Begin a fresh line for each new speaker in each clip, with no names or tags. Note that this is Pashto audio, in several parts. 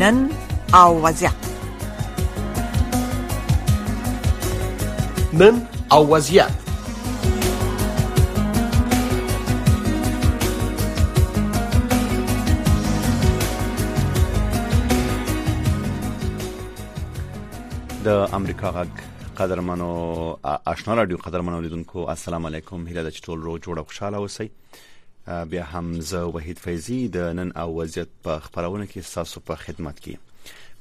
نن او وضعیت
نن او وضعیت
د امریکا غږ قدرمنو آشنا رادیو قدرمنو لیدونکو السلام علیکم هیله ده چې ټول روغ جوړ او خوشاله اوسئ بیا هم زه وحید فیضی د نن او وضعیت په خبرونه کې تاسو په خدمت کې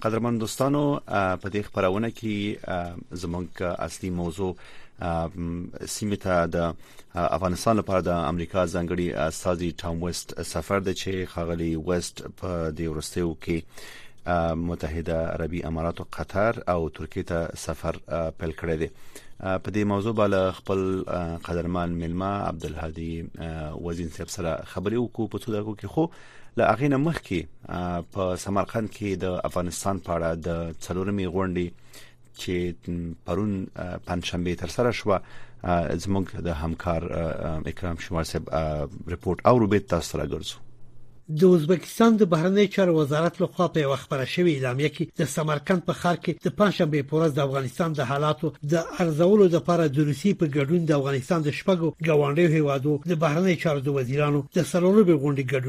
قدرمن دوستانو په دې خبرونه کې زمونږ اصلي موضوع سیمه ته د افغانستان لپاره د امریکا ځنګړي استاذي ټام وست سفر د چې خغلی وست په دې ورستیو کې متحده عربي امارات او قطر او ترکیه ته سفر پیل کړی دی په دې موضوع بالا خپل قدرمان ملما عبدالهادي وزین صاحب سره خبرې وکړو په څو دغه کې خو له هغه نه مخکې په سمرقند کې د افغانستان په اړه د څلورمې غونډې چې پرون پنځشنبه تر سره شو زموږ د همکار اکرام شمار صاحب رپورت او روبیت تاسو سره ګرځو
د ازبکستان د بهرنی چارو وزارت له خوا په یو خبره شوی اعلامیه کې د سمرقند په خار کې د پنځشنبه په ورځ د افغانستان د حالاتو د ارزولو لپاره د روسیې په ګډون د افغانستان د شپږو ګاونډیو هیوادو د بهرنی چارو د وزیرانو د سلورمې غونډې ګډون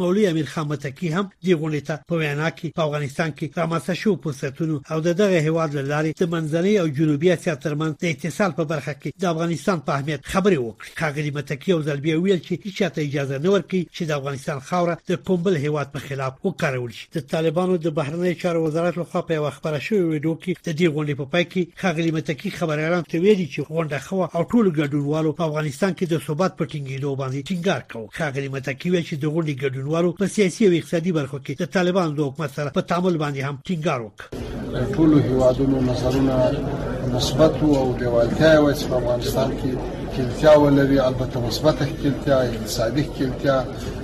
مولوي امیر خان متقي هم دې غونډې ته په وینا کې په افغانستان کې رامنځته شوو فرصتونو او د دغه هیواد له لارې د منځنۍ او جنوبي اسیا ترمنځ د اتصال په برخه کې د افغانستان په اهمیت خبرې وکړې ښاغلي متقي او ځل بیا ویل چې هیچا ته اجازه نه ورکوي چې د افغانستان خاوره د کوم بل هیواد په خلاف وکارول شي د طالبانو د بهرنی چارو وزارت لخوا په یو خبره شوې ویډیو کې د دې غونډې په پای کې خغلی متکی خبريالان ته ویلي چې غونډه خو او ټول ګډونوالو په افغانستان کې د ثبات په ټینګېدو باندې ټینګار کوي خغلی متکی ویل چې د غونډې ګډونوالو په سیاسي او اقتصادي برخو کې د طالبانو د حکومت سره په تعامل باندې هم ټینګار وکړ
ټولو هیوادونو نظرونه مثبت وو او دیوالتیا یې وه چې په افغانستان کې ښکېلتیا ولري البته مثبته ښکېلتیا اقتصادي ښکېلتیا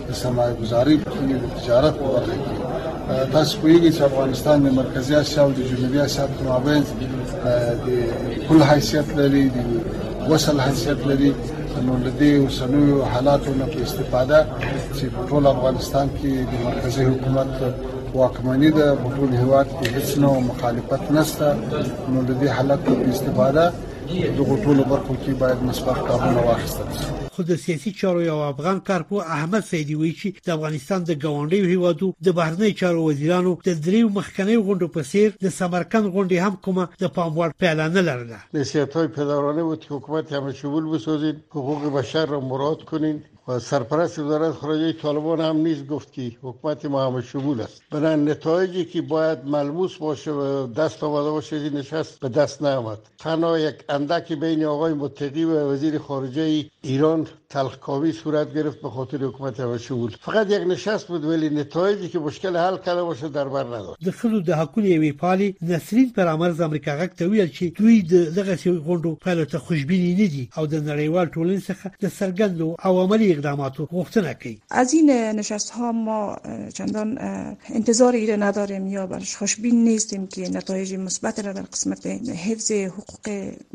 د سرمایه ګزارۍ کې د تجارت په برخه کې تاسو پوهیږئ چې افغانستان د مرکزي اسیا او د جنوبي اسیا په مابین د کل حیثیت لري د وصل حیثیت لري نو له دې اوسنیو حالاتو نه په استفاده چې په ټول افغانستان کې د مرکزي حکومت واکمني ده په ټول هیواد کې هیڅ نو مخالفت نشته نو د دې حالت په استفاده دغه ټولو برخو کې باید مثبت کارونه واخیستل شي
خو د سیاسي چارو یو افغان کارپو احمد سیدي وایي چې د افغانستان د ګاونډیو هیوادو د بهرنیو چارو وزیرانو د دریو مخکنیو غونډو په څیر د سمرقند غونډې هم کومه د پام وړ پایله نه لرله
نصیحت های پدرانه بود که حکومت همه شمول بسازید حقوق بشر را مراعات کنین و سرپرست وزارت خارجه طالبان هم نیز گفت که حکومت ما هم شمول است بنابراین نتایجی که باید ملموس باشه و دست آمده باشه این نشست به دست نیامد تنها یک اندکی بین آقای متقی و وزیر خارجه ایران تلخکاوی صورت گرفت به خاطر حکومت هم شمول فقط یک نشست بود ولی نتایجی که مشکل حل کرده باشه در بر نداشت حقوق
د ښځو د حقونو یوې فعالې نسرین پرامرز امریکا غږ ته وویل چې دوی د دغسې غونډو پایلو ته خوشبینې نه دي او د نړیوال ټولنې څخه د څرګندو او عملي اقداماتو غوښتنه کوي.
از این نشست ها ما چندان انتظار ایره نداریم یا برش خوشبین نیستیم که نتایج مثبت را در قسمت حفظ حقوق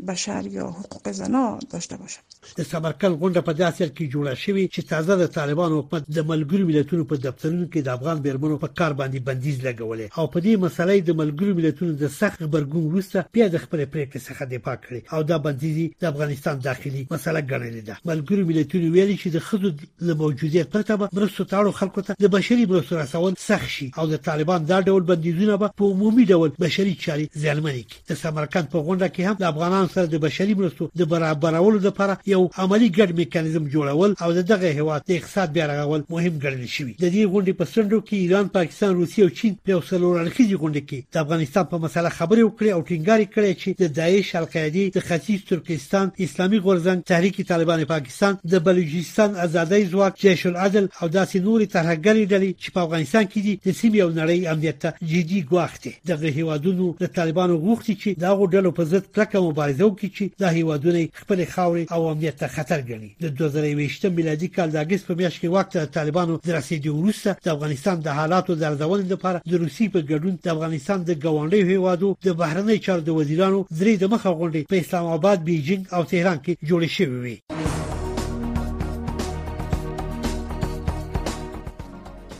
بشر یا حقوق زنا داشته باشد.
د سمرقند غونډه په داسې حال کې جوړه شوې چې تازه د طالبانو حکومت د ملګرو ملتونو په دفترونو کې د افغان مېرمنو په کار باندې بندیز لګولی او په دې مسئله یې د ملګرو ملتونو د سخت غبرګون وروسته بیا د خپلې پرېکړې څخه دفاع کړې او دا بندیز یې د افغانستان داخلي مسئله ګڼلې ده ملګرو ملتونو ویلي چې د ښځو له موجودیت پرته به مرستو ته اړو خلکو ته د بشري مرستو رسول سخت شي او د طالبان دا ډول بندیزونه به په عمومي ډول بشري چارې زیانمنې کړي د سمرقند په غونډه کې هم د افغانانو سره د بشري مرستو د برابرولو لپاره یو عملی ګډ میکانیزم جوړول او د دغه هیواد د اقتصاد بیا رغول مهم ګڼل شوی د دې غونډې په څنډو کې ایران پاکستان روسیه او چین په یو څلور اړخیزې غونډې کې د افغانستان په مسله خبرې وکړې او ټینګار کړی چې د داعش القاعده د ختیځ ترکستان اسلامي غورځنګ تحریک طالبان پاکستان د بلوچستان ازادۍ ځواک جیش العدل او داسې نورې ترهګرې ډلې چې په افغانستان کې دي د سیمې او نړۍ امنیت ته جدي ګواښ هدف دی دغه هیوادونو د طالبانو غوښتي چې دغه ډلو په ضد کلکه مبارزه وکړي چې د هیوادونو خپل خاورې او امنیت ته خطر ګڼي د 2020 میلادي کال د اگست په میاشت کې واک ته طالبانو د رسیدو وروسته د افغانستان د حالاتو د ارزونې لپاره د روسي په ګډون د افغانستان د ګاونډي هیوادو د بهرنی چارو د وزیرانو درې د مخه غونډې په اسلام آباد بیجینګ او تهران کې جوړې شوې وي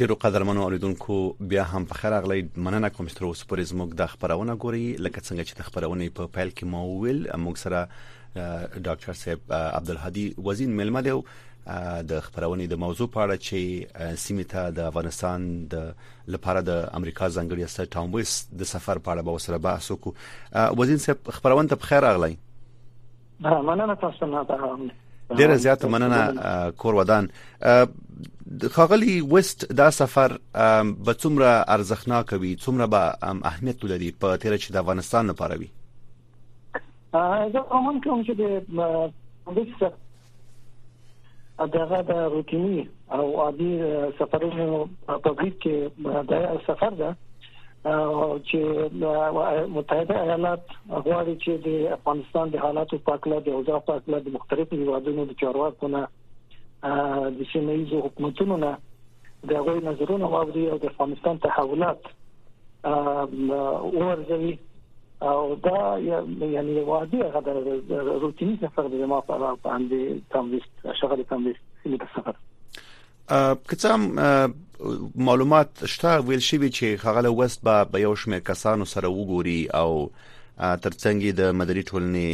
ډیرو قدرمنو اوریدونکو بیا هم په خیر اغلی مننه کوم چې تر اوسه پورې زموږ د خبرونه ګوري لکه څنګه چې د خبرونې په پیل کې مو ویل موږ سره ډاکټر صاحب عبدالهادي وزین ملمه دی د خبرونې د موضوع په اړه چې سیمه ته د افغانستان د لپاره د امریکا ځنګړي استاد ټام ویس د سفر په اړه به وسره بحث وکړو وزین صاحب خبرونه ته بخیر اغلی
مننه تاسو نه ده
ډیره زیاته مننه کور ودان خاغلی وست دا سفر به څومره ارزښتناک وي څومره به اهمیت لري په تیر چې د افغانستان لپاره وي
زه هم کوم چې د د هغه د روتیني او عادي سفرونو په بیر کې دا سفر ده چې متحده ایالات غواړي چې د افغانستان د حالاتو په اړه د اوضاع په اړه د مختلفو هیوادونو د چارواکو نه د سیمه ییزو حکومتونو نه د هغوی نظرونه واوري او د افغانستان تحولات ورځوي او دا یعنی یو عادي هغه د روتینی سفر د ما په اړه باندې تمویست شغله تمویست سیمه سفر
که څه معلومات شته ویل شوی چې خغله وست به به یو شمېر کسانو سره وګوري او ترڅنګ د مدني ټولنې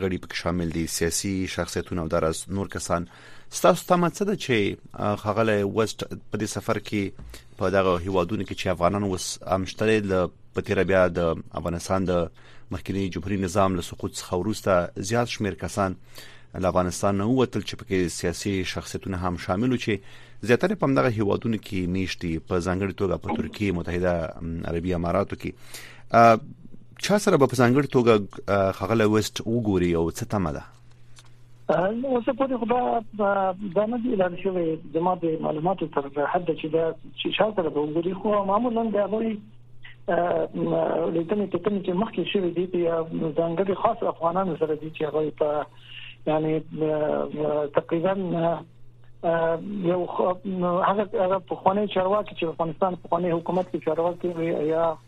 غړي پکې شامل دي سیاسي شخصیتونه او دراز نور کسان ستاسو تمه څه ده چې خغله وست په دې سفر کې په دغه هیوادونو کې چې افغانان اوس امشتره ل په تیر بیا د افغانستان د مخکنی جمهوریت نظام له سقوط څخه وروسته زیات شمیر کسان له افغانستان نه ووتل چې پکې سیاسي شخصیتونه هم شامل چې زیاتره په دغه هیوادونو کې میشتي په ځانګړي توګه په ترکیه متحده عربی اماراتو کې چا سره په ځانګړي توګه خغله وست وګوري او څه تمه ده
اوسه پورې خو دا دا نه دی اعلان شوی زما د معلوماتو تر حد چې دا چې شاو سره به وګوري خو معمولا دا وایي لیکنې ته کوم چې مخکې شوې دي په ځانګړي خاص افغانانو سره دي چې هغه په یعنی تقریبا یو هغه هغه په خونه چارواکي چې افغانستان په خونه حکومت کې چارواکي یا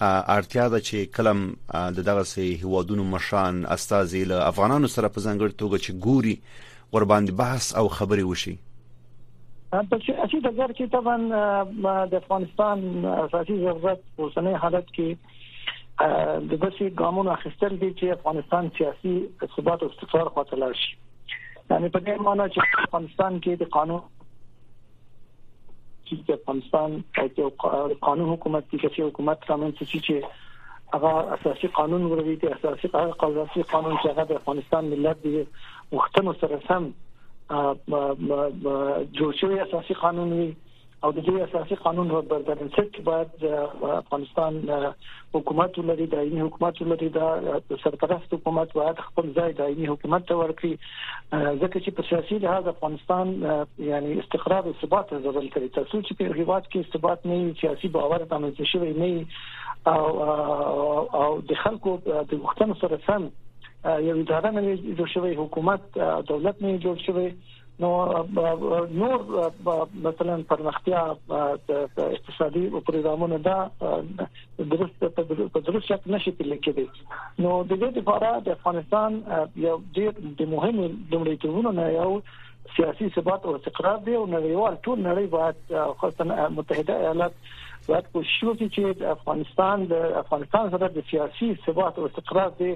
اړتیا ده چې کله هم د دغسې هیوادونو مشران استازي له افغانانو سره په ځانګړې توګه چې ګوري ورباندې بحث او خبرې وشي
په سیاسي ډګر کې طبعا د افغانستان اساسي ضرورت اوسنۍ حالت کې د داسې ګامونو اخیستل دي چې افغانستان سیاسي ثبات او استقرار خواته لاړ شي یعنی په دې معنی چې افغانستان کې د قانون چې افغانستان او قانون حکومت کې چې حکومت رامنځته شي چې هغه اساسي قانون ورته دي اساسي قانون اساسي قانون چې هغه د افغانستان ملت دی وختونو سره سم جوړ شوی اساسي قانون وي او د دې اساسي قانون په بنسټ باید افغانستان حکومت ولري دایمي حکومت ولري دا سرپرست حکومت باید خپل ځای دایمي حکومت ته ورکړي ځکه چې په سیاسي لحاظ افغانستان یعنی استقرار او ثبات ضرورت لري ترڅو چې په هیواد کې ثبات نه سیاسي باور رامنځته شوی نه او او د خلکو د وختن سره سم یو اداره نه جوړ شوی حکومت دولت نه جوړ شوی نو نور مثلا پرمختیا اقتصادي پروګرامونه دا درست په درست شکل نشي پلي کېدی نو د دې لپاره د افغانستان یو ډیر د مهمو لومړیتوبونو نه یو سیاسي ثبات او استقرار دی او نړیوال ټول نړۍ باید خاصه متحده ایالات باید کوشش وکړي چې افغانستان د افغانستان سره د سیاسي ثبات او استقرار دی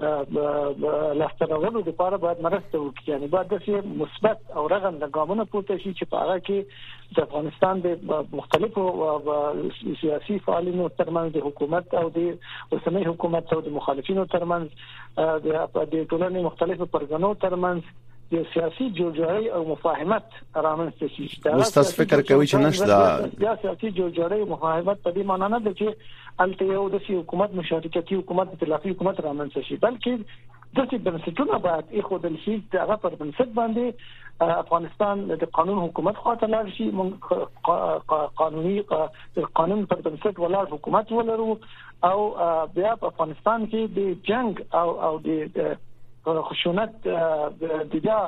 لاسته راوړلو لپاره باید مرسته وکړي یعنی باید د مثبت او رغنده ګامونه پورته شي چې په هغه کې د افغانستان د مختلفو سیاسي فعالینو ترمنځ د حکومت او د اوسنۍ حکومت او د مخالفینو ترمنځ د ټولنې مختلفو پرګنو ترمنځ یو سیاسي جوړجاړی او مفاهمت رامنځته شي
اوس تاسو فکر کوئ چې نشته
دا سیاسي جوړجاړی او مفاهمت په دې معنی نه ده چې الته یو د حکومت مشارکتي حکومت د تلافي حکومت رامنځته شي بلکې داسې بنسټونه باید ایښودل شي چې هغه پر بنسټ باندې افغانستان د قانون حکومت خواته لاړ شي قانوني قانون پر بنسټ ولاړ حکومت ولرو او بیا په افغانستان کې د جنگ او او د خشونت د بیا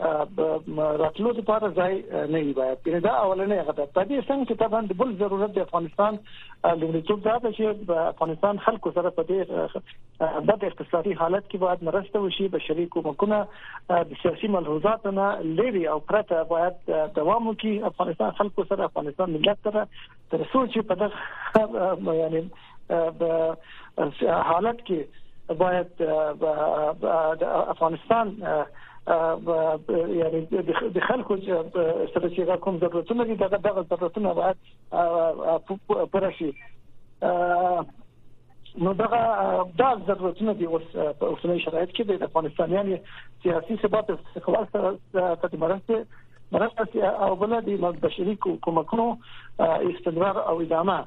راتلو لپاره ځای نه وي باید پرې دا اولنې هغه ده په دې څنګه چې طبعا د بل ضرورت د افغانستان لومړیتوب دا ده چې افغانستان خلکو سره په دې بد اقتصادي حالت کې باید مرسته وشي بشري کومکونه د سیاسي ملحوظاتو نه لري او پرته باید دوام وکړي افغانستان خلکو سره افغانستان ملت سره تر څو چې په دغه یعنی حالت کې باید د افغانستان یعنی د خلکو سره چې کوم ضرورتونه دي دغه ضرورتونه باید پر شي نو دغه دا ضرورتونه دی اوس په اوسنۍ شرایط کې د افغانستانیان سیاسي ثبات استقلال سره د مرستې مرستې او بل د بشري کومکونو استمرار او ادامه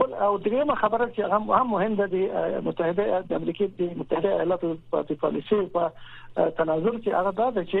بل او دریمه خبره چې هم هم مهم ده د متحده د امریکا د متحده ایالاتو په پالیسي په تناظر کې هغه دا ده چې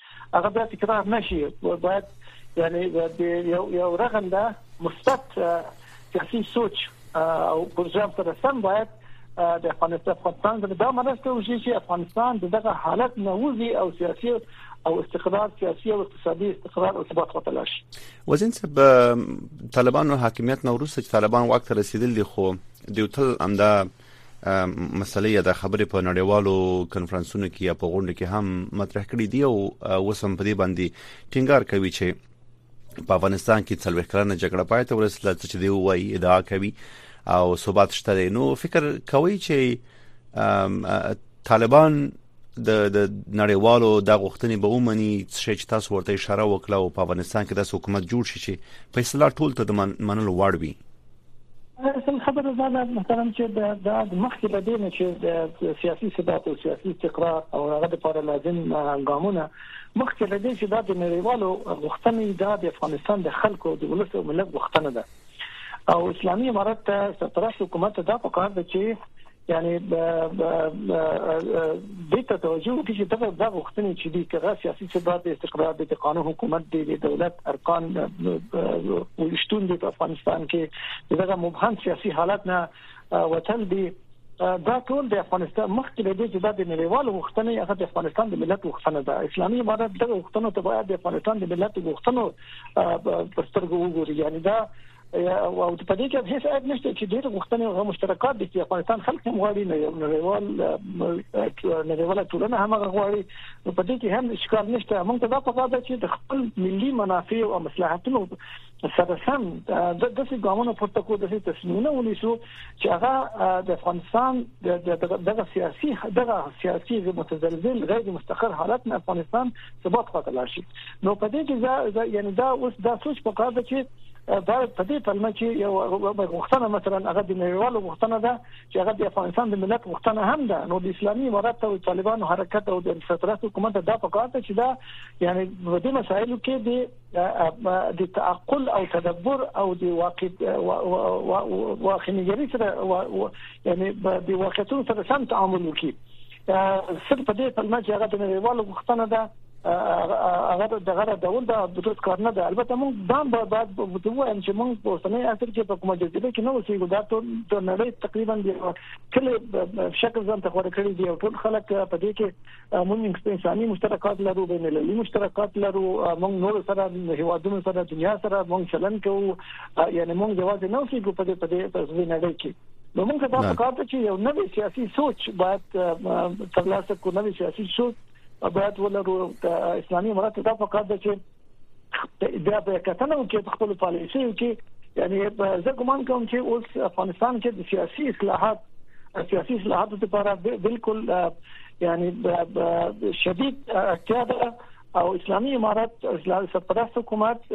هغه بیا تکرار نشي باید یعنی د یو یو رغنده مثبت سیاسي سوچ او پروژه سره سم باید د افغانستان افغانستان د دا مرسته وشي چې افغانستان دغه حالت نه وځي او سیاسي او استقرار سیاسي او اقتصادي استقرار او ثبات وتل شي
وزین صاحب طالبانو حاکمیت نو ورسته چې طالبان واک ته رسیدل دي خو د تل امدا مسله یا دا خبرې په نړیوالو کنفرانسونو کې یا په غونډو کې هم مطرح کړې دي او اوس هم په دې باندې ټینګار کوي چې په افغانستان کې څلوي کلنه جګړه پای ته ورسېده چې دی وایي ادعا کوي او ثبات شته نو فکر کوي چې طالبان د د نړیوالو د غوښتنې به ومني چې تاسو ورته اشاره وکړه او په افغانستان کې د حکومت جوړ شي چې په اصطلاح ټول ته د منلو وړ وي
اصل خبره دا ده مثلا چې دا مخکې له دې نه چې د سیاسي ثبات او سیاسي استقرار او هغه د لپاره لازم ګامونه مخکې له دې چې دا د نړیوالو غوښتنې دا د افغانستان د خلکو د ولس او ملت غوښتنه ده او اسلامي امارت ته سرپرست حکومت دا په کار ده چې یعنې دې ته توجه وکړي چې دغه د غوښتنې چې دي کغه سیاسي ثبات د استقرار د قانون حکومت دی د دولت ارکان وشتون د افغانستان کې دغه مبهم سیاسي حالت نه وتل دي دا ټول د افغانستان مخکې د دې چې د نړیوال غوښتنې هغه د افغانستان د ملت غوښتنه ده اسلامي امارت د غوښتنو ته باید د افغانستان د ملت غوښتنو پر سترګو وګوري یعنی دا او په دې کې هیڅ عیب نشته چې ډېر غوښتنې او مشترکات دي چې افغانستان خلک هم غواړي نه یو نړیوال نړیواله ټولنه هم غواړي نو په دې کې هم اشکال نشته موږ ته دا پکار ده چې د خپل ملي منافع او مصلحتونو سره سم د داسې ګامونو پورته کول د تصمیمونو ونیسو چې هغه د افغانستان دغه سیاسي دغه سیاسي غیر متزلزل غیر مستقر حالت نه افغانستان ثبات خواته لاړ شي نو په دې کې یعنی دا اوس دا سوچ په کار ده چې دا په دې پلمه کې یو غوښتنه مثلا هغه د نړیوالو غوښتنه ده چې هغه د افغانستان د ملت غوښتنه هم ده نو د اسلامي امارت او طالبانو حرکت او د سترات حکومت دا په کار ده چې دا یعنی په دې مسایلو کې د د تعقل او تدبر او د واقع واقع نظری سره یعنی د واقعیتونو سره سم تعامل وکړي څه په دې پلمه چې هغه د نړیوالو غوښتنه ده هغه د غره ډول دا د ټول کار نه ده البته موږ دا به بعد وته وایم چې موږ په اوسنۍ عصر کې په کومه جزیره کې نه اوسېږو دا ټول د نړۍ تقریبا د کله شکل ځان ته خور کړی دی او ټول خلک په دې کې موږ انساني مشترکات لرو بین المللي مشترکات لرو موږ نور سره هیوادونو سره دنیا سره موږ چلن کوو یعنی موږ یوازې نه اوسېږو په دې په دې په دې نړۍ کې نو موږ دا پکار ته چې یو نوې سیاسي سوچ باید ترلاسه کو نوې سیاسي سوچ باید ولرو اسلامي امارات دا پکار ده چې بیا په کتنه کې په خپل پالیسیو کې یعنی زه ګومان کوم چې اوس افغانستان کې د سیاسي اصلاحات سیاسي اصلاحات لپاره بالکل یعنی شدید اړتیا ده او اسلامي امارات اسلامي سرپرست حکومت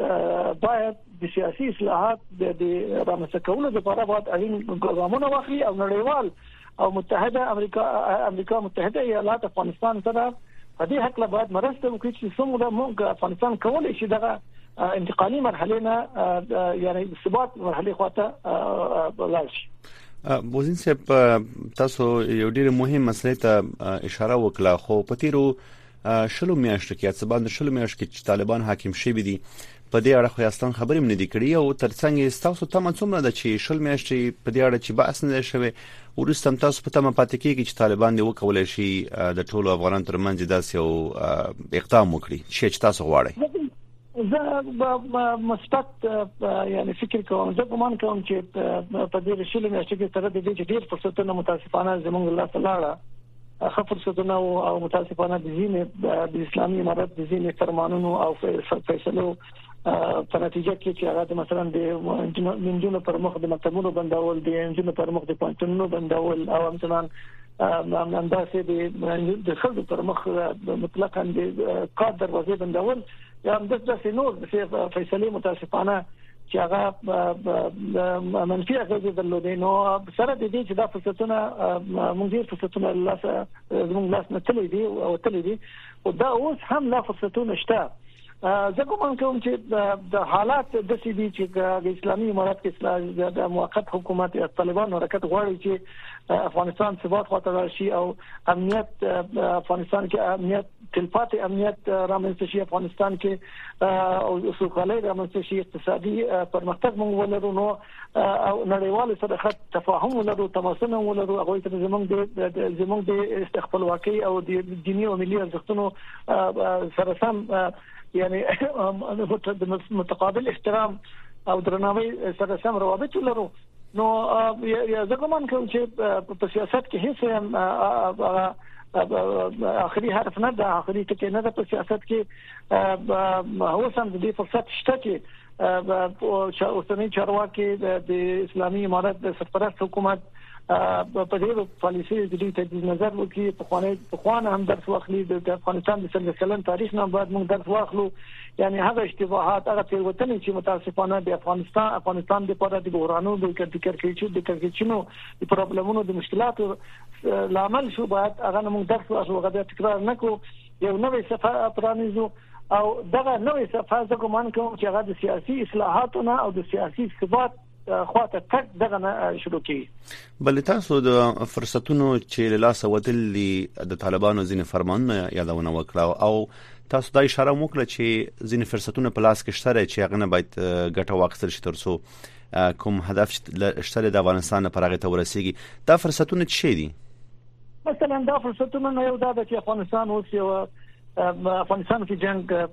باید د سیاسي اصلاحات د رامنځته کولو لپاره باید اړین ګامونه واخلي او نړیوال او متحده امریکا امریکا متحده ایالات افغانستان سره په دې حق له باید مرسته وکړي چې څنګه موږ افغانستان کولای شي دغه انتقالي مرحله نه یعنی ثبات مرحله خواته لاړ شي
بوزین صاحب تاسو یو ډیر مهم مسله ته اشاره وکړه خو په تیرو شلو میاشتو کې څه باندې شلو میاشتو کې چې طالبان حاکم شوي دي په دې اړه خو اصلا خبرې نه دي کړې او ترڅنګ تاسو ته څومره ده چې شل میاشتې په دې اړه چې بحث نه شوی ورسته تاسو په تمه پاتې کیږي چې طالبان دی وکولای شي د ټولو افغانان ترمنځ داسې او اقدام وکړي چې تاسو غواړئ
زه مثبت یعنی فکر کوم زه ګمان کوم چې په دې رسول میاشتې کې تر دې چې ډیر فرصتونه متاسفانه زمونږ الله تعالی ښه فرصتونه او متاسفانه د ځینې د اسلامي امارت د ځینې فرمانونو او فیصلو په نتیجه کې چې هغه مثلا د انجونو پر مخ د مکتبونو بندول دي انجونو پر مخ د پانتونو بندول او مثلا همداسې د د خلکو پر مخ مطلقاً د کار دروازې بندول یا هم د څه نور د فیصلې متاسفانه چې هغه منفي اغیزې درلودې نو سره د دې چې دا فرصتونه موږ ډیر فرصتونه لاس زموږ لاس نه تللي دي او تللي دي او دا اوس هم لا فرصتونه شته زه کوم کوم چې د حالات د سې دي چې د اسلامي امارات کې اسلام د موقت حکومت یا طالبان حرکت غواړي چې افغانستان ثبات خاطر شي او امنیت افغانستان کې امنیت تلپاتې امنیت رامنځته شي افغانستان کې او سوکالي رامنځته شي اقتصادي پرمختګ موږ ولرو نو او نړیوال سره خط تفاهم ولرو تماسن ولرو هغه ته زمونږ د زمونږ د استخپلواکي او د دیني او ملي ارزښتونو سره سم یعنی د متقابل احترام او درناوي سره سم روابط ولرو نو زه ګومان کوم چې په سیاست کې هیڅ اخري حرف نه ده اخري ټکی نه ده په سیاست کې هو سم د دې فرصت شته چې چې اوسنۍ چارواکي د اسلامي امارت د سرپرست حکومت په دې پالیسي د دې تجدید نظر وکړي په خوانه په خوانه هم درس واخلي د افغانستان د سلګ کلن تاریخ نه بعد موږ درس واخلو یعنی هغه اشتباهات هغه تیروتنې چې متاسفانه د افغانستان افغانستان د پاره د بحرانو د کړکېچو د کړکېچونو د پرابلمونو د مشکلاتو لامل شو باید هغه موږ درس واخلو هغه بیا تکرار نکړو یو نوې صفحه پرانیزو او دغه نوې صفحه زه ګومان کوم چې هغه د سیاسي اصلاحاتو نه او د سیاسي ثبات خواته تک دغه نه شروع کی
بل تاسو د فرصتونو چې له لاس وتل دي د طالبانو ځین فرمانونه یادونه وکړه او تاسو دا اشاره وکړه چې ځین فرصتونه په لاس کې شته چې هغه نه باید ګټه واخیستل شي ترڅو کوم هدف شته د افغانستان پر هغه ته ورسیږي دا فرصتونه څه دي
مثلا دا فرصتونه نه یو دا چې افغانستان اوس یو افغانستان کې جنگ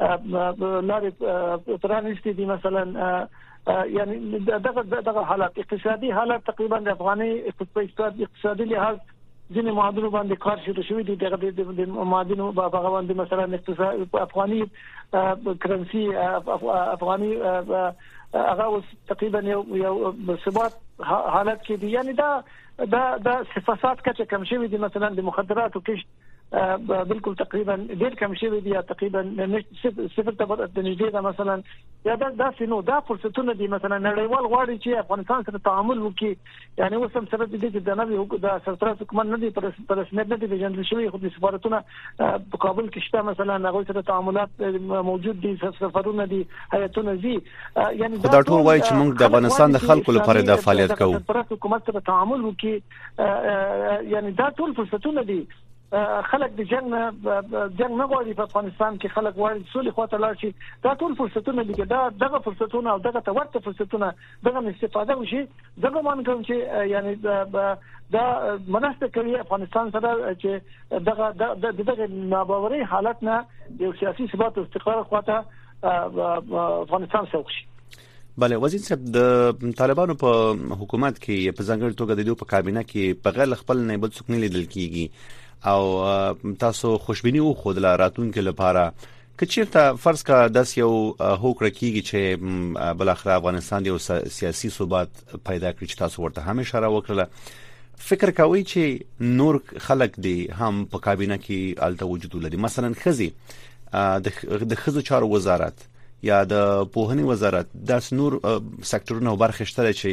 لارې پرانیستې دي مثلا یعنی دغه دغه حالت اقتصادي حالت تقریبا د افغاني اقتصادي اقتصادي لحاظ ځینې معادلو باندې کار شروع شوی دی دغه د معادلو په هغه باندې مثلا اقتصاد افغاني کرنسي افغاني هغه اوس تقریبا یو یو ثبات حالت کې دی یعنی دا دا د صفات کچه کم شوی دی مثلا د مخدراتو کښت بالکل تقریبا ډیر کم شوی دی تقریبا صفر ته د نږدې دا مثلا یا دا داسې نو دا فرصتونه دي مثلا نړیوال غواړي چې افغانستان سره تعامل وکړي یعنی اوس هم سره د دې چې د نوي حکومت د سرتر حکومت نه دی پر رسمیت نه دی پیژندل شوی خو د سفارتونو په کابل کې شته مثلا هغه سره تعاملات موجود دي سفرونه دي هیئتونه دي
یعنی دا ټول وایي چې موږ د افغانستان د خلکو لپاره د فعالیت کوو
پر حکومت سره تعامل وکړي یعنی دا ټول فرصتونه دي خلک د جنگ نه جنگ نه غواړي په افغانستان کې خلک غواړي سولې خواته لاړ شي دا ټول فرصتونه دي دا دغه فرصتونه او دغه تورته فرصتونه دغه استفاده وشي دغه مان کوم چې یعنی دا مناسته کوي افغانستان سره چې دغه دغه ناباوري حالت نه یو سیاسي ثبات او استقرار خواته افغانستان سوق شي
بله وزیر صاحب د طالبانو په حکومت کې په ځنګړي توګه د دوی په کابینه کې په غل خپل نه بل څوک نه لیدل کیږي او تاسو خوشبيني و خو د راتلونکو لپاره کچیرته فرض کا داس یو هوکړه کیږي چې بل اخر افغانستان یو سیاسي ثبات پیدا کړي چې تاسو ورته هم اشاره وکړه فکر کوي چې نور خلک دی هم په کابینه کې الته وجود لري مثلا خزي د خزو چارو وزارت یا د پوهنې وزارت داس نور سکتورونه او برخې شته چې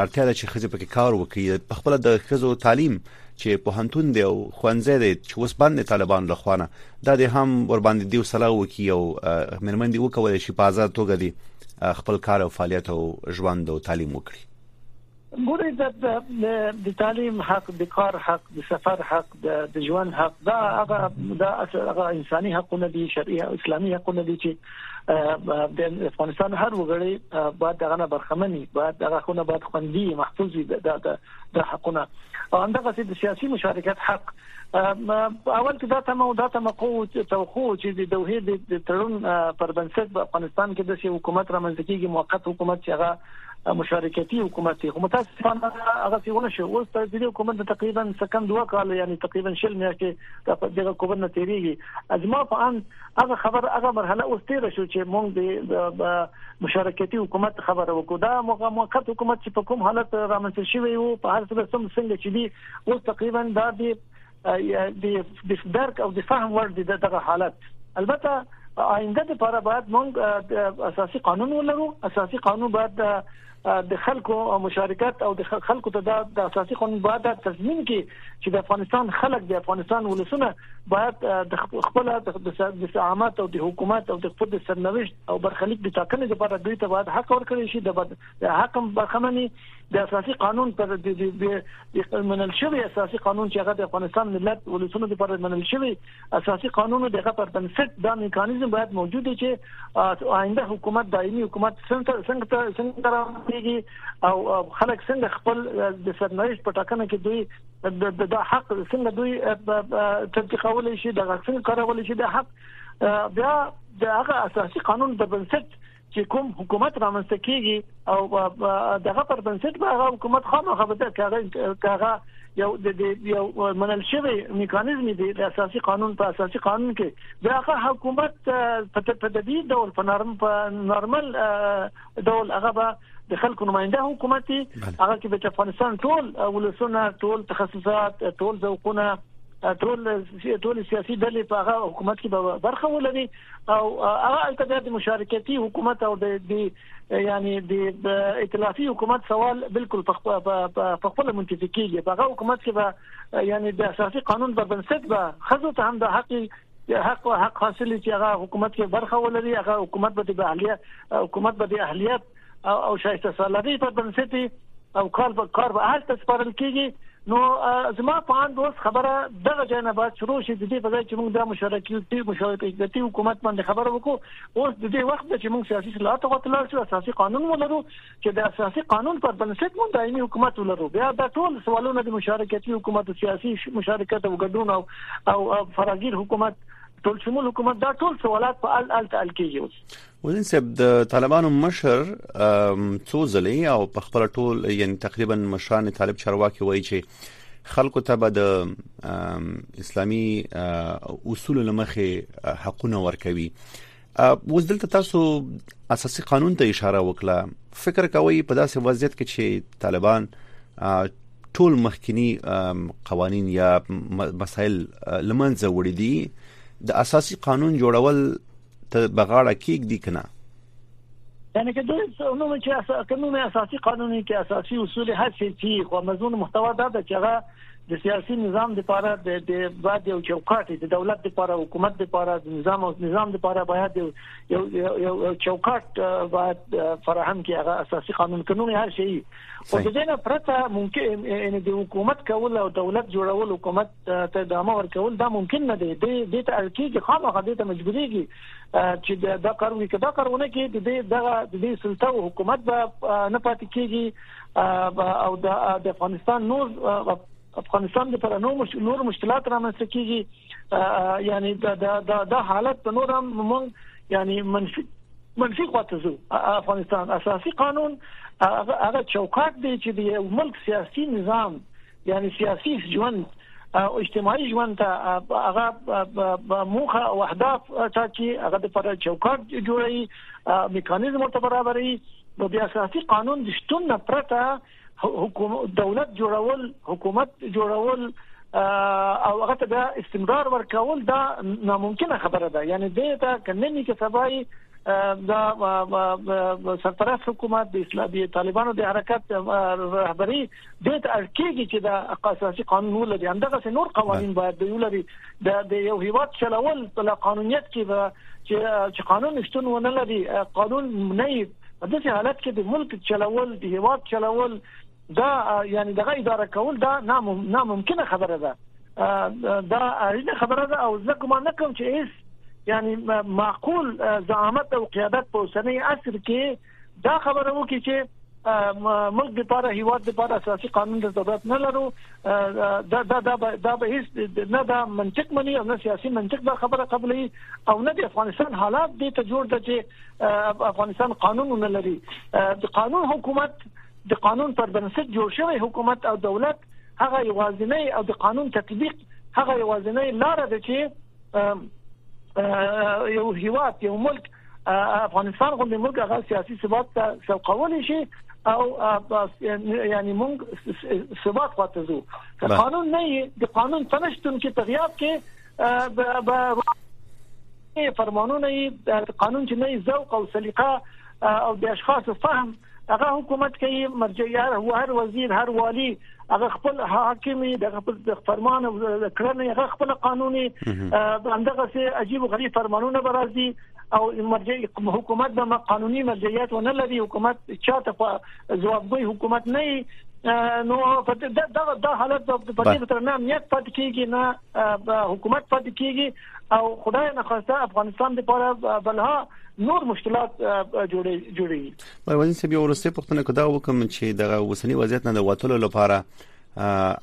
اړتیا ده چې خځې پکې کار وکړي په خپل د خځو تعلیم چې په هنتون دی او خوانځي دی چې اوس باندې طالبان له خوانه دا د هم ور باندې دیو سلا وکي او مرمن دی وکول شي په آزاد توګه دی خپل کار او فعالیت او ژوند او تعلیم وکړي
ګوري د د تعلیم حق د کار حق د سفر حق د ژوند حق دا هغه دا هغه انساني حقونه دي شرعي او اسلامي حقونه دي چې د افغانستان هر وګړي باید دغه نه برخمني باید دغه حقونه باید خوندي محفوظ وي دا د حقونه او همدغه د سیاسي مشارکت حق اول کې دا تمه او دا تمه کو چې توخو چې د دوه د تړون پر بنسټ په افغانستان کې د سي حکومت رامنځته کیږي موقت حکومت چې هغه مشارکتي حکومت دی خو متاسفانه هغه څنګه شو اوس تر دې حکومت تقریبا سکند دوه کال یعنی تقریبا شل میاشتې په دغه کوبن نه تیریږي ازما په ان هغه خبر هغه مرحله اوس تیر شو چې مونږ د مشارکتي حکومت خبره وکړو دا موقت حکومت چې په کوم حالت رامنځته شوی وو په هر څه سم څنګه چې دی اوس تقریبا دا دی د د درک او د فهم وړ دی دغه حالت البته آینده لپاره باید موږ اساسي قانون ولرو اساسي قانون باید د خلکو مشارکت او د خلکو ته د اساسي قانون باید تضمین کړي چې د افغانستان خلک د افغانستان ولسونه باید د خپل د سعامت او د حکومت او د خپل سرنوشت او برخلیک د ټاکنې لپاره دوی ته باید حق ورکړي شي د حق برخمني د اساسي قانون پر د د منل شوی اساسي قانون چې هغه د افغانستان ملت ولسونو لپاره منل شوی اساسي قانون دغه پر بنسټ دا میکانیزم باید موجود وي چې آینده حکومت دایمي حکومت څنګه څنګه څنګه راځي او خلک څنګه خپل د سرنوشت په ټاکنه کې دوی د دا حق څنګه دوی تطبیقول شي د غوښتنې کارول شي د حق بیا د هغه اساسي قانون د بنسټ چې کوم حکومت رامنځته کیږي او دغه پر بنسټ به هغه حکومت خامخا به کاغه کاغه یو د یو منل شوی میکانیزم دی د اساسي قانون په اساسي قانون کې د هغه حکومت په تدبی ډول په نرم په نارمل ډول هغه به د خلکو نماینده حکومت دی هغه کې د افغانستان ټول ولسونه ټول تخصصات ټول ذوقونه ټول ټول سیاسي ډلې په هغه حکومت کې برخه ولري او هغه البته بیا د مشارکتي حکومت او د یعنی د ائتلافي حکومت سوال بالکل په خپل منتفي کیږي په هغه حکومت کې به یعنی د اساسي قانون په بنسټ به خزو ته هم د حق حق حق حاصل چې هغه حکومت کې برخه ولري هغه حکومت به د اهلیت حکومت به د اهلیت او او شایسته سالاري په بنسټ او کار به کار به هلته سپارل کیږي نو زما په اند اوس خبره دغه ځای نه بعد شروع شي د دې په ځای چې موږ د مشارکتي مشارکتي حکومت باندې خبره وکړو اوس د دې وخت چې موږ سیاسي اصلاحات غوښتل شو اساسي قانون ولرو چې د اساسي قانون پر بنسټ موږ دایمي حکومت ولرو بیا دا ټول سوالونه د مشارکتي حکومت سیاسي مشارکت او ګډون او او فراغیر حکومت ټول شمول حکومت دا ټول سوالات په ال ال تل کېږي
ولین صاحب د طالبانو مشر څو ځلې او په خپل ټول یعنی تقریبا مشران طالب چارواکي وایي چې خلکو ته به د اسلامي اصول لمخې حقونه ورکوي اوس دلته تاسو اساسي قانون ته اشاره وکړه فکر کوي په داسې وضعیت کې چې طالبان ټول مخکنی قوانين یا مسائل لمنځه وړي دي د اساسي قانون جوړول ته بغاړه کېږدي کنه
یعنی که دوی عموما چې اساس قانون اساسي قانوني کې اساسي اصول هڅه چی خو مضمون محتوا دا ده چې هغه د سیاسي نظام لپاره د بعد یو چوکاټ د دولت لپاره حکومت لپاره د نظام او نظام لپاره باید یو یو چوکاټ باید فراهم کې هغه اساسي قانون قانون هر شي او د دې نه پرته ممکن ان د حکومت کول او دولت جوړول حکومت ته ادامه ورکول دا ممکن نه دی دی دې ته اړ کېږي خامخا دې ته مجبورېږي چې دا کار وکړي که دا کار ونه کړي د دې دغه د دې سلطه او حکومت به نه پاتې کېږي او د افغانستان نور افغانستان د پر نور نور مشکلات رامنځته کیږي یعنی دا دا دا حالت په نور هم مونږ یعنی منفي منفي خواته زو افغانستان اساسي قانون هغه چوکاټ دی چې د یو ملک سیاسي نظام یعنې سیاسي ژوند او اجتماعي ژوند ته هغه موخه او اهداف ټاکي هغه د پر چوکاټ جوړي میکانیزم ته برابري نو بیا اساسي قانون د شتون نه پرته حکومت دولت جوړول حکومت جوړول او هغه ته بیا استمرار ورکول دا ناممکنه خبره ده یعنی دې ته کنه نه کې سبای دا سرپرست حکومت د اسلامي طالبانو د حرکت رهبری دې ته اړ کېږي چې دا اساسي قانون ولري همدغه نور قوانين باید د ولري د یو هیواد چلول په قانونیت کې دا چې قانون شتون ونه لري قانون نه په داسې حالت کې د ملک چلول د هیواد چلول دا یعنی دغه اداره کول دا ناممکنه خبره ده دا اړینه خبره ده او زه کوم نه کوم چې یعنی معقول زعامت او قیادت په اوسنۍ عصر کې دا خبره وکړي چې ملک د پاره هیواد د پاره اساسي قانون د ضرورت نه لرو دا دا دا دا به هیڅ نه دا منطق مني او نه سیاسي منطق دا خبره قبلې او نه د افغانستان حالات دې ته جوړ دي چې افغانستان قانون نه لري د قانون حکومت د قانون پر بنسټ جوړ شوی حکومت او دولت هغه یوازینی او د قانون تطبیق هغه یوازینی لار ده چې یو هیواد یو ملک افغانستان غوندې ملک هغه سیاسي ثبات ته سوقولی شي او یعنی موږ ثبات خواته ځو که قانون نه وي د قانون په نشتون کې تغیاب کې به فرمانونه قانون چې نه ذوق او سلیقه او د اشخاص فهم هغه حکومت کې مرجع یار هو هر وزیر هر والی هغه خپل حاکم د خپل فرمان کړنې هغه خپل قانوني اندغه سي عجیب غریب فرمانونه برازي او مرجع حکومت د قانوني مرجعیت ونه لري حکومت چاته په ځوابګوي حکومت نه نو په دا دا حالت په دې تر نه امنیت پد کیږي نه حکومت پد کیږي او خدای نه خواسته افغانستان لپاره بلها نور مشکلات جوړي جوړي
بل وزیر صاحب ورسته پښتنه کدا وکم چې دغه وسنی وضعیت نه د وټلو لپاره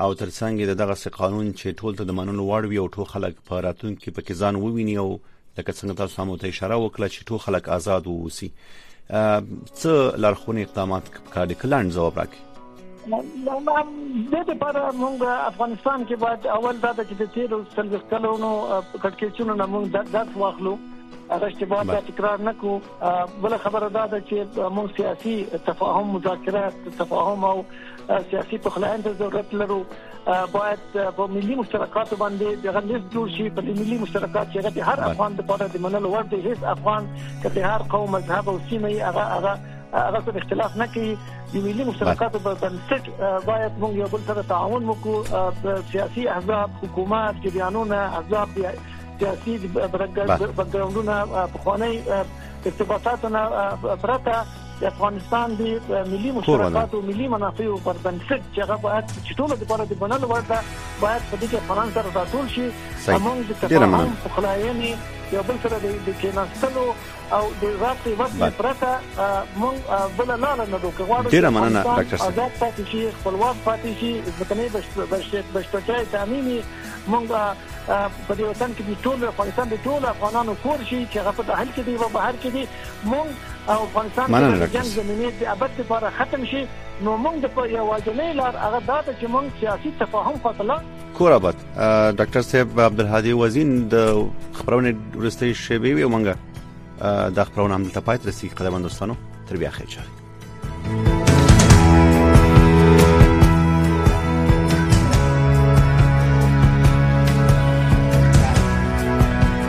او ترڅنګ د دغه قانون چې ټول ته د منلو وړ وي او ټول خلک په راتلونکي کې پکې ځان وویني او لکه څنګه تاسو هم ته اشاره وکړه چې ټول خلک آزاد ووسی څه لارښونه اقدامات کار دي کلاند جواب راکړي
د دې لپاره موږ افغانستان کې باید اول دا چې د تیرو څلوېښت کلونو کټکېچونو نه موږ درس واخلو هغه اشتباهات بیا تکرار نه کو بل خبره دا ده چې موږ سیاسي تفاهم مذاکره تفاهم او سیاسي پخلاین ته ضرورت لرو باید په ملي مشترکات باندې دغه لیست جوړ شي په ملي مشترکات چې د هر افغان لپاره د منلو وړ دی هیڅ افغان کله هر قوم مذهب او سیمه هغه هغه هغه سره اختلاف نه کوي د ملي مشترکاتو په بنسټ باید موږ یو بل سره تعاون وکړو سیاسي احزاب حکومت جریانونه احزاب سیاسي بګراوندونه په خوانی ارتباطاتونه پرته د افغانستان د ملي مشترکاتو ملي منافعو پر بنسټ چې هغه باید چې ټول د پاره د بنل ورته باید په دې کې افغانان سره راټول شي
همون د تفاهم
خلاینې یو بل سره د کېناستلو او د غاښ وس نه پرته مونږ بل لاله نه دوه غواړو
ډیر مننه ډاکټر صاحب
آزاد پاتې شي خپلواک پاتې شي ځکنه بشریت بشپړتیا تامینی مونږ په دې وطن کې د ټول افغانستان د ټول افغانانو کور شي چې هغه په داخل کې دی او بهر کې دی مونږ او افغانستان د جنگ زمینه د ابد لپاره ختم شي نو مونږ د یو واجنې لار هغه دا چې مونږ سیاسي تفاهم خپل
کور آباد ډاکټر صاحب عبدالهادي وزین د خبرونه ورستي شیبې وي مونږه د خبرونه هم ته پاتې رسیدي قدم دوستانو تر بیا خیر چاري